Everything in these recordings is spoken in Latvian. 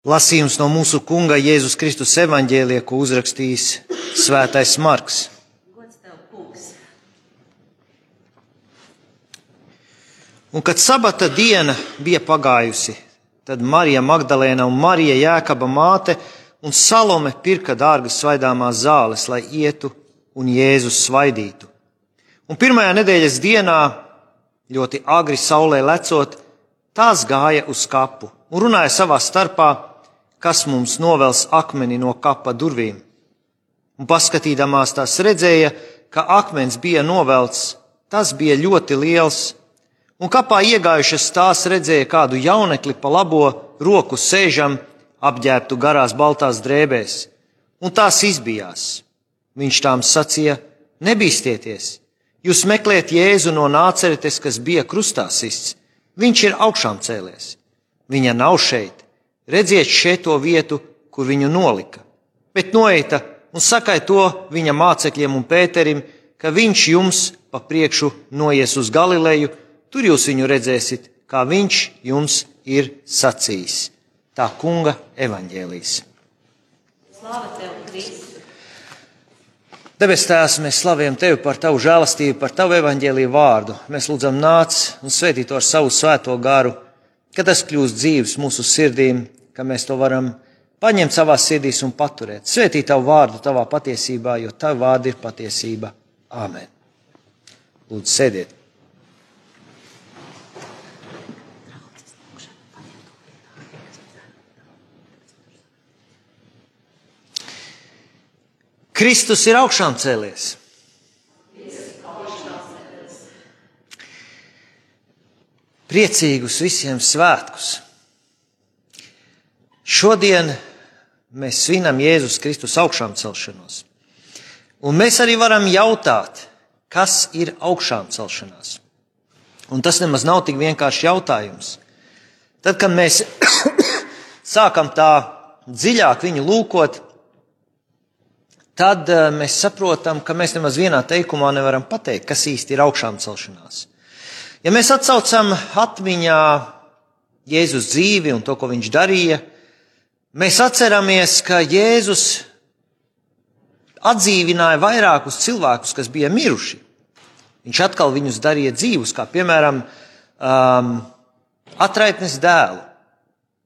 Lasījums no mūsu Kunga Jēzus Kristus evaņģēlie, ko uzrakstījis Svētais Marks. Un kad sabata diena bija pagājusi, tad Marija Magdalēna un Marija Jēkaba māte un Salome pirka dārgas svaidāmās zāles, lai ietu un Jēzus svaidītu. Un pirmajā nedēļas dienā, ļoti agri saulē lecot, tās gāja uz kapu un runāja savā starpā, kas mums novels akmeni no kapa durvīm. Un paskatīdamās tās redzēja, ka akmens bija novelts, tas bija ļoti liels, un kapā iegājušas tās redzēja kādu jaunekli pa labo roku sēžam, apģērbtu garās baltās drēbēs, un tās izbijās. Viņš tām sacīja: Nebīsties! Jūs meklējat Jēzu no nāceretes, kas bija krustā sists. Viņš ir augšām cēlies. Viņa nav šeit redziet šeit to vietu, kur viņu nolika. Bet noeita un sakai to viņa mācekļiem un Pēterim, ka viņš jums pa priekšu noies uz Galileju, tur jūs viņu redzēsiet, kā viņš jums ir sacījis. Tā kunga evaņģēlīs. Slāva tev, Kristus! Debes Tēvs, mēs slavējam Tevi par Tavu žēlastību, par Tavu evaņģēlīju vārdu. Mēs lūdzam, nāc un svētī to ar savu svēto garu, kad tas kļūst dzīves mūsu sirdīm, ka mēs to varam paņemt savā sirdīs un paturēt. Svētī tavu vārdu tavā patiesībā, jo tavu vārdu ir patiesība. Āmen. Lūdzu, sēdiet! Kristus ir augšām cēlies. Priecīgus visiem svētkus! Šodien mēs svinam Jēzus Kristus augšām celšanos. Un mēs arī varam jautāt, kas ir augšām celšanās. Un tas nemaz nav tik vienkāršs jautājums. Tad, kad mēs sākam tā dziļāk viņu lūkot, tad eh, mēs saprotam, ka mēs nemaz vienā teikumā nevaram pateikt, kas īsti ir augšām celšanās. Ja mēs atcaucam atmiņā Jēzus dzīvi un to, ko viņš darīja, Mēs atceramies, ka Jēzus atdzīvināja vairākus cilvēkus, kas bija miruši. Viņš atkal viņus darīja dzīvus, kā piemēram um, atraitnes dēlu,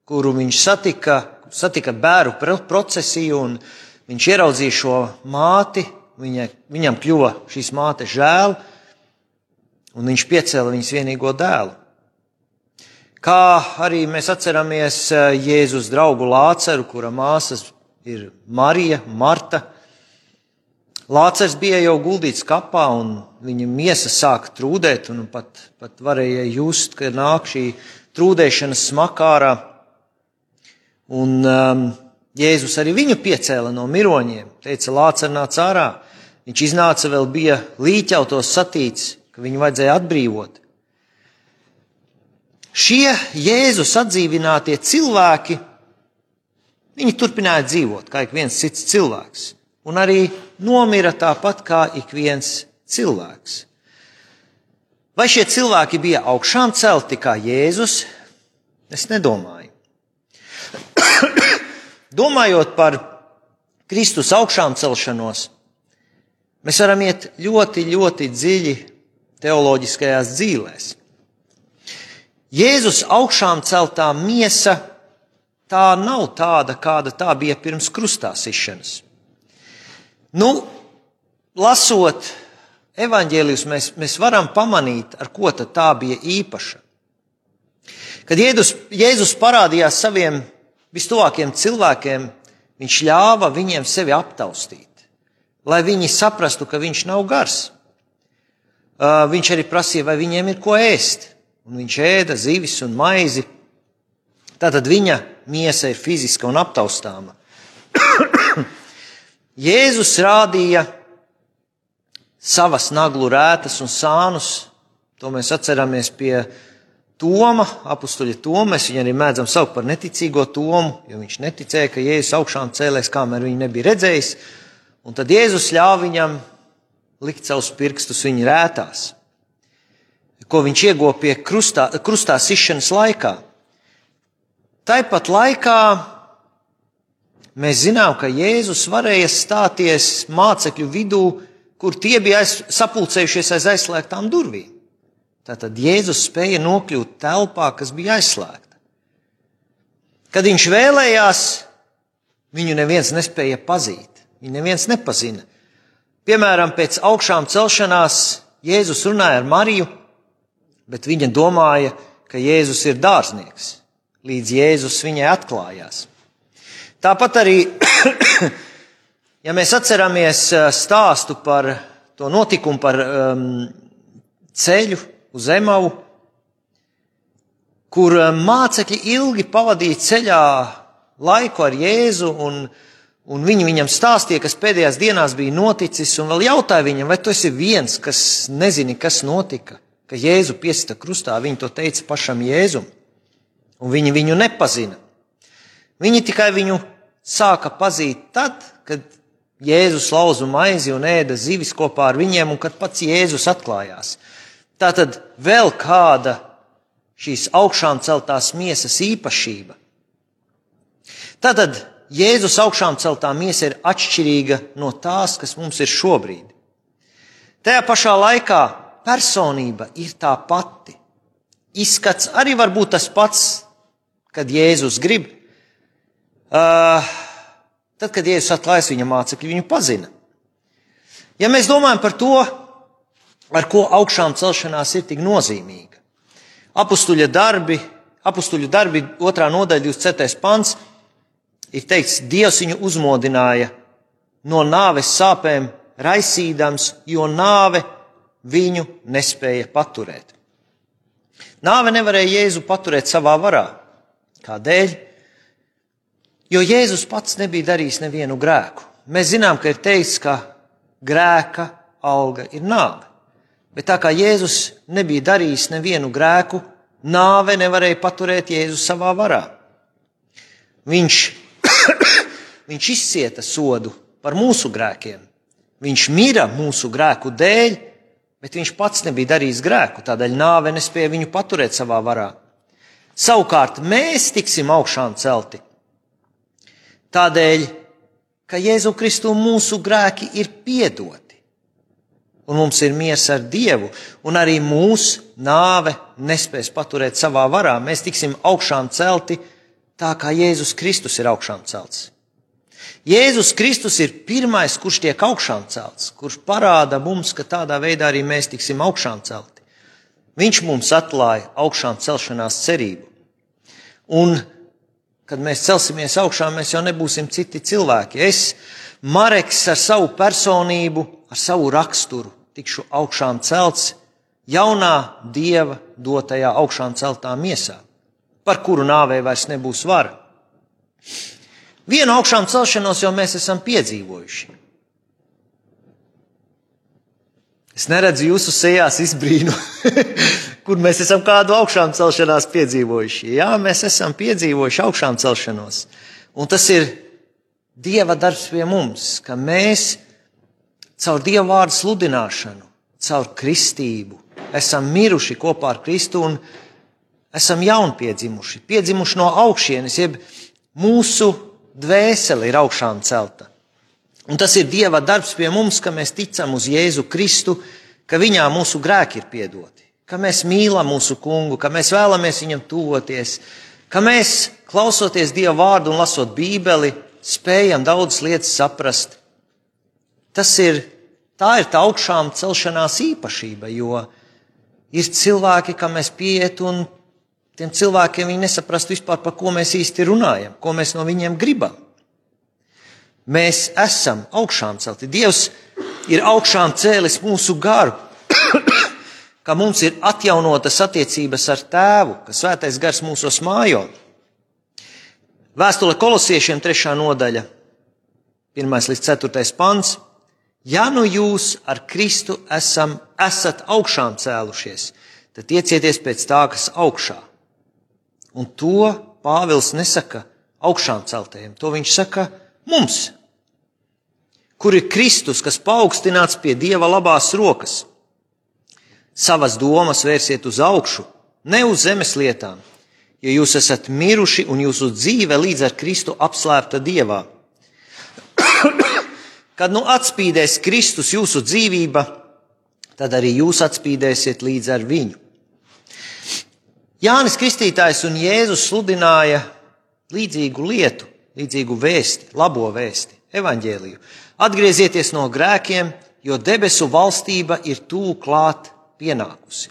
kuru viņš satika, satika bēru procesiju, un viņš ieraudzīja šo māti, viņa, viņam kļuva šīs mātes žēl, un viņš piecēla viņas vienīgo dēlu. Kā arī mēs atceramies eh, Jēzus draugu Lāceru, kura māsas ir Marija, Marta. Lācers bija jau guldīts kapā, un viņa miesa sāka trūdēt, un pat, pat varēja just, ka nāk šī trūdēšanas smakārā. Un um, Jēzus arī viņu piecēla no miroņiem, teica, Lācer nāc ārā. Viņš iznāca vēl bija līķautos satīts, ka viņu vajadzēja atbrīvot. Šie Jēzus atdzīvinātie cilvēki, viņi turpināja dzīvot kā ik viens cits cilvēks, un arī nomira tāpat kā ik viens cilvēks. Vai šie cilvēki bija augšām celti kā Jēzus? Es nedomāju. Domājot par Kristus augšām celšanos, mēs varam iet ļoti, ļoti dziļi teoloģiskajās dzīvēs. Jēzus augšām celtā miesa tā nav tāda, kāda tā bija pirms krustā sišanas. Nu, lasot evaņģēlijus, mēs, mēs varam pamanīt, ar ko tā bija īpaša. Kad Jēzus, Jēzus parādījās saviem vistuvākiem cilvēkiem, viņš ļāva viņiem sevi aptaustīt, lai viņi saprastu, ka viņš nav gars. Uh, viņš arī prasīja, vai viņiem ir ko ēst un viņš ēda zivis un maizi. Tātad viņa miesa ir fiziska un aptaustāma. Jēzus rādīja savas naglu rētas un sānus. To mēs atceramies pie Toma, apstuļa Toma. Mēs viņu arī mēdzam saukt par neticīgo Tomu, jo viņš neticēja, ka Jēzus augšām cēlēs, kamēr viņu nebija redzējis. Un tad Jēzus ļāva viņam likt savus pirkstus viņa rētās ko viņš ieguva pie krustā, krustā sišanas laikā. Tāpat laikā Mēs zinām, ka Jēzus varēja stāties mācekļu vidū, kur tie bija aiz, sapulcējušies aiz aizslēgtām durvīm. Tātad Jēzus spēja nokļūt telpā, kas bija aizslēgta. Kad viņš vēlējās, viņu neviens nespēja pazīt. Viņu neviens nepazina. Piemēram, pēc augšām celšanās Jēzus runāja ar Mariju, bet viņa domāja, ka Jēzus ir dārznieks, līdz Jēzus viņai atklājās. Tāpat arī, ja mēs atceramies uh, stāstu par to notikumu par um, ceļu uz Emavu, kur um, mācekļi ilgi pavadīja ceļā laiku ar Jēzu, un, un viņi viņam stāstīja, kas pēdējās dienās bija noticis, un vēl jautāja viņam, vai tu esi viens, kas nezini, kas notika, ka Jēzu piesita krustā. Viņi to teica pašam Jēzum, un viņi viņu nepazina. Viņi tikai viņu sāka pazīt tad, kad Jēzus lauza maizi un ēda zivis kopā ar viņiem, un kad pats Jēzus atklājās. Tā tad vēl kāda šīs augšām celtās miesas īpašība. Tātad Jēzus augšām celtā miesa ir atšķirīga no tās, kas mums ir šobrīd. Tajā pašā laikā personība ir tā pati. Izskats arī var būt tas pats, kad Jēzus grib, Uh, tad, kad Jēzus atklājas viņa mācekļi, viņu pazina. Ja mēs domājam par to, ar ko augšām celšanās ir tik nozīmīga, apstuļa darbi, apstuļu darbi, otrā nodaļa, 24. pants, ir teikts, Dievs viņu uzmodināja no nāves sāpēm, raisīdams, jo nāve viņu nespēja paturēt. Nāve nevarēja Jēzu paturēt savā varā. Kādēļ? Jo Jēzus pats nebija darījis nevienu grēku. Mēs zinām, ka ir teikts, ka grēka alga ir nāve. Bet tā kā Jēzus nebija darījis nevienu grēku, nāve nevarēja paturēt Jēzu savā varā. Viņš, viņš izcieta sodu par mūsu grēkiem. Viņš mira mūsu grēku dēļ, bet viņš pats nebija darījis grēku, tādēļ nāve nespēja viņu paturēt savā varā. Savukārt mēs tiksim augšām celti Tādēļ, ka Jēzu Kristu mūsu grēki ir piedoti, un mums ir miers ar Dievu, un arī mūsu nāve nespēs paturēt savā varā. Mēs tiksim augšām celti tā, kā Jēzus Kristus ir augšām celts. Jēzus Kristus ir pirmais, kurš tiek augšām celts, kurš parāda mums, ka tādā veidā arī mēs tiksim augšām celti. Viņš mums atklāja augšām celšanās cerību. Un kad mēs celsimies augšā, mēs jau nebūsim citi cilvēki. Es, Mareks, ar savu personību, ar savu raksturu, tikšu augšām celts jaunā dieva dotajā augšām celtā miesā, par kuru nāvei vairs nebūs vara. Vienu augšām celšanos jau mēs esam piedzīvojuši. Es neredzu jūsu sejās izbrīnu. kur mēs esam kādu augšām celšanās piedzīvojuši. Jā, mēs esam piedzīvojuši augšām celšanos. Un tas ir Dieva darbs pie mums, ka mēs caur Dieva vārdu sludināšanu, caur kristību esam miruši kopā ar Kristu un esam jaunpiedzimuši, piedzimuši no augšienes, jeb mūsu dvēsele ir augšām celta. Un tas ir Dieva darbs pie mums, ka mēs ticam uz Jēzu Kristu, ka viņā mūsu grēki ir piedoti ka mēs mīlam mūsu kungu, ka mēs vēlamies viņam tuvoties, ka mēs, klausoties Dieva vārdu un lasot Bībeli, spējam daudzas lietas saprast. Tas ir, tā ir tā augšām celšanās īpašība, jo ir cilvēki, kam mēs pieiet un tiem cilvēkiem viņi nesaprast vispār, par ko mēs īsti runājam, ko mēs no viņiem gribam. Mēs esam augšām celti. Dievs ir augšām cēlis mūsu garu ka mums ir atjaunotas attiecības ar Tēvu, ka Svētais Gars mūsos mājo. Vēstule kolosiešiem trešā nodaļa, 1 līdz 4 pants. Ja nu jūs ar Kristu esam, esat augšām cēlušies, tad tiecieties pēc tā, kas augšā. Un to Pāvils nesaka augšām celtajiem, to viņš saka mums, kur ir Kristus, kas paaugstināts pie Dieva labās rokas savas domas vērsiet uz augšu, ne uz zemes lietām, jo jūs esat miruši un jūsu dzīve līdz ar Kristu apslēpta Dievā. Kad nu atspīdēs Kristus jūsu dzīvība, tad arī jūs atspīdēsiet līdz ar viņu. Jānis Kristītājs un Jēzus sludināja līdzīgu lietu, līdzīgu vēsti, labo vēsti, evaņģēliju. Atgriezieties no grēkiem, jo debesu valstība ir tūlīt klāt pienākusi.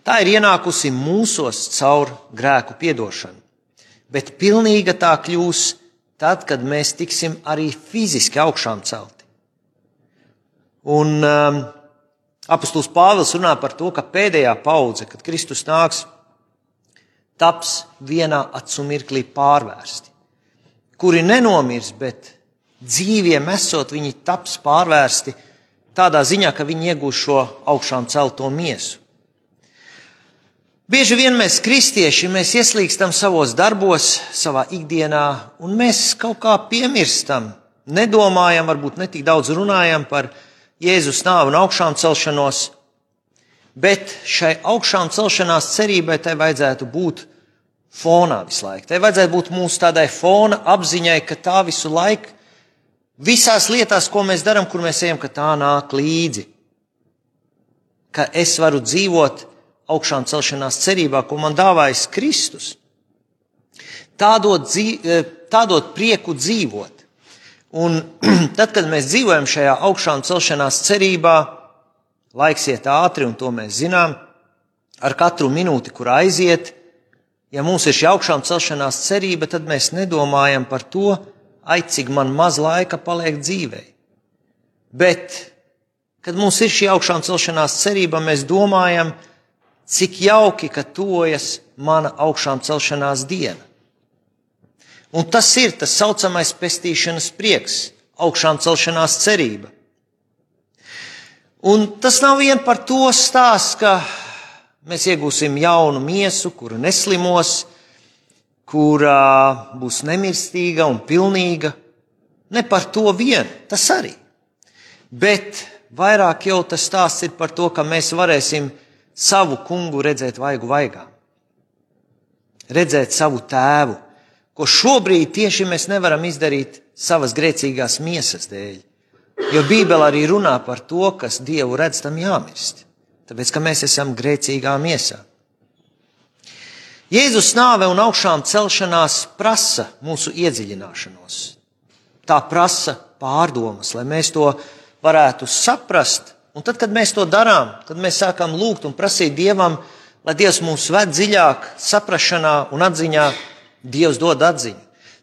Tā ir ienākusi mūsos caur grēku piedošanu, bet pilnīga tā kļūs tad, kad mēs tiksim arī fiziski augšām celti. Un um, apustulis Pāvils runā par to, ka pēdējā paudze, kad Kristus nāks, taps vienā acu mirklī pārvērsti, kuri nenomirs, bet dzīviem esot, viņi taps pārvērsti tādā ziņā, ka viņi iegūs šo augšām celto miesu. Bieži vien mēs, kristieši, mēs ieslīgstam savos darbos, savā ikdienā, un mēs kaut kā piemirstam, nedomājam, varbūt ne tik daudz runājam par Jēzus nāvu un augšām celšanos, bet šai augšām celšanās cerībai tai vajadzētu būt fonā visu laiku. Tai vajadzētu būt mūsu tādai fona apziņai, ka tā visu laiku, visās lietās, ko mēs darām, kur mēs ejam, ka tā nāk līdzi. Ka es varu dzīvot augšām celšanās cerībā, ko man dāvājas Kristus. Tādot, dzīv, e, tādot prieku dzīvot. Un tad, kad mēs dzīvojam šajā augšām celšanās cerībā, laiks iet ātri, un to mēs zinām, ar katru minūti, kur aiziet, ja mums ir šī augšām celšanās cerība, tad mēs nedomājam par to, ai, cik man maz laika paliek dzīvē. Bet, kad mums ir šī augšām celšanās cerība, mēs domājam, cik jauki, ka tojas mana augšām celšanās diena. Un tas ir tas saucamais pestīšanas prieks, augšām celšanās cerība. Un tas nav vien par to stāsts, ka mēs iegūsim jaunu miesu, kura neslimos, kura būs nemirstīga un pilnīga. Ne par to vien, tas arī. Bet vairāk jau tas stāsts ir par to, ka mēs varēsim savu kungu redzēt vaigu vaigā, redzēt savu tēvu, ko šobrīd tieši mēs nevaram izdarīt savas grēcīgās miesas dēļ. Jo Bībele arī runā par to, kas Dievu redz, tam jāmirst. Tāpēc, ka mēs esam grēcīgā miesā. Jēzus nāve un augšām celšanās prasa mūsu iedziļināšanos. Tā prasa pārdomas, lai mēs to varētu saprast Un tad, kad mēs to darām, tad mēs sākam lūgt un prasīt Dievam, lai Dievs mūs ved dziļāk saprašanā un atziņā. Dievs dod atziņu.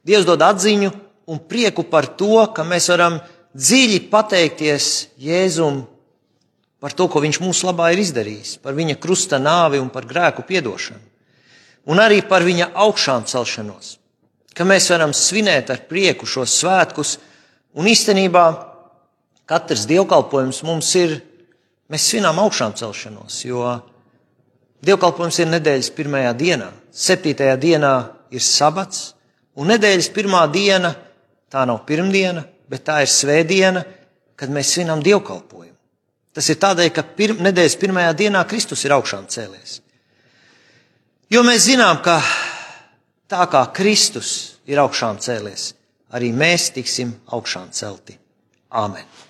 Dievs dod atziņu un prieku par to, ka mēs varam dziļi pateikties Jēzum par to, ko Viņš mūsu labā ir izdarījis, par Viņa krusta nāvi un par grēku piedošanu. Un arī par Viņa augšām celšanos. Ka mēs varam svinēt ar prieku šos svētkus un īstenībā katrs dievkalpojums mums ir, mēs svinām augšām celšanos, jo dievkalpojums ir nedēļas pirmajā dienā. Septītajā dienā ir sabats, un nedēļas pirmā diena tā nav pirmdiena, bet tā ir svētdiena, kad mēs svinām dievkalpojumu. Tas ir tādēļ, ka pirm, nedēļas pirmajā dienā Kristus ir augšām cēlies. Jo mēs zinām, ka tā kā Kristus ir augšām cēlies, arī mēs tiksim augšām celti. Āmen!